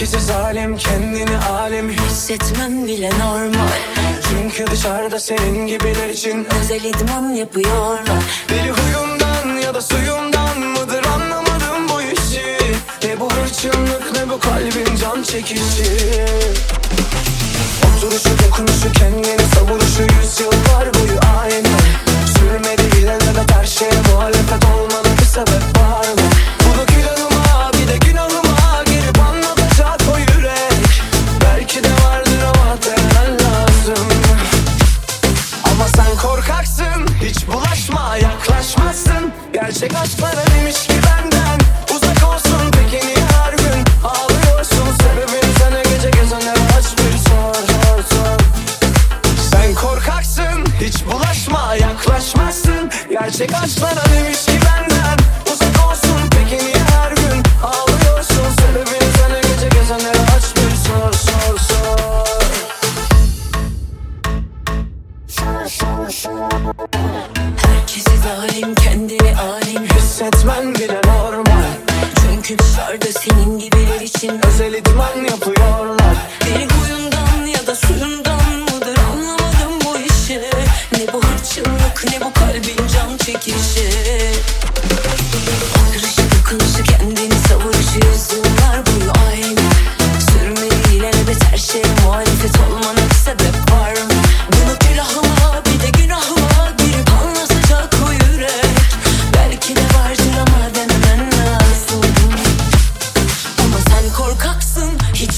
Herkesi zalim kendini alim Hissetmem bile normal. Çünkü dışarıda senin gibiler için Özel idman yapıyorlar. Deli huyundan ya da suyundan mıdır anlamadım bu işi. Ne bu hırçınlık ne bu kalbin can çekişi. Oturuşu dokunuşu kendini savuruşu yüzyıllar boyu aynı Sürmedi Gerçek aşklara demiş ki benden? Uzak olsun peki niye her gün Ağlıyorsun? Sebebini sana gece gezenlere aç bir sor sor sor. Sen korkaksın Hiç bulaşma yaklaşmazsın. Gerçek aşklara demiş ki benden? Uzak olsun peki niye her gün Ağlıyorsun? Sebebini sana gece gezenlere aç bir sor sor sor. Herkesi zalim kendini alim. Hissetmen bile normal. Çünkü dışarıda senin gibiler için Özel idman yapıyorlar. Deli huyundan ya da suyundan mıdır anlamadım bu işi. Ne bu hırçınlık ne bu kalbin can çekişi. Oturuşu dokunuşu kendini savuruşu yüzyıllar boyu aynı Sürmeli ilerlebet her şeye muhalefet olmana sebep var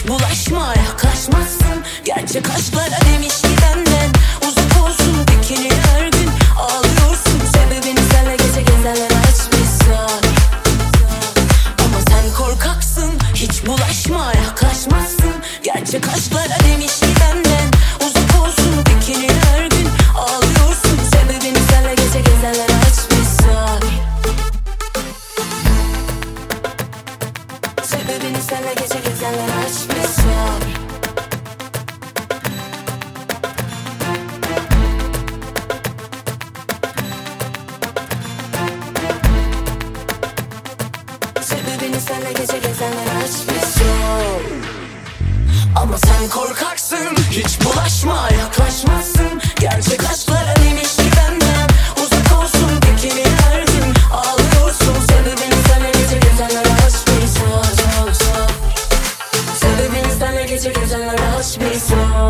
Bulaşma yaklaşmazsın. Gerçek aşklara demiş ki benden. Uzak olsun dikini her gün Ağlıyorsun. Sebebini senle gece gezenler açmışsın. Ama sen korkaksın. Hiç bulaşma yaklaşmazsın. Gerçek aşklara Sebebini senle gece gezenler açmışsın. Sebebini senle gece gezenler açmışsın. Ama sen korkaksın touch me so.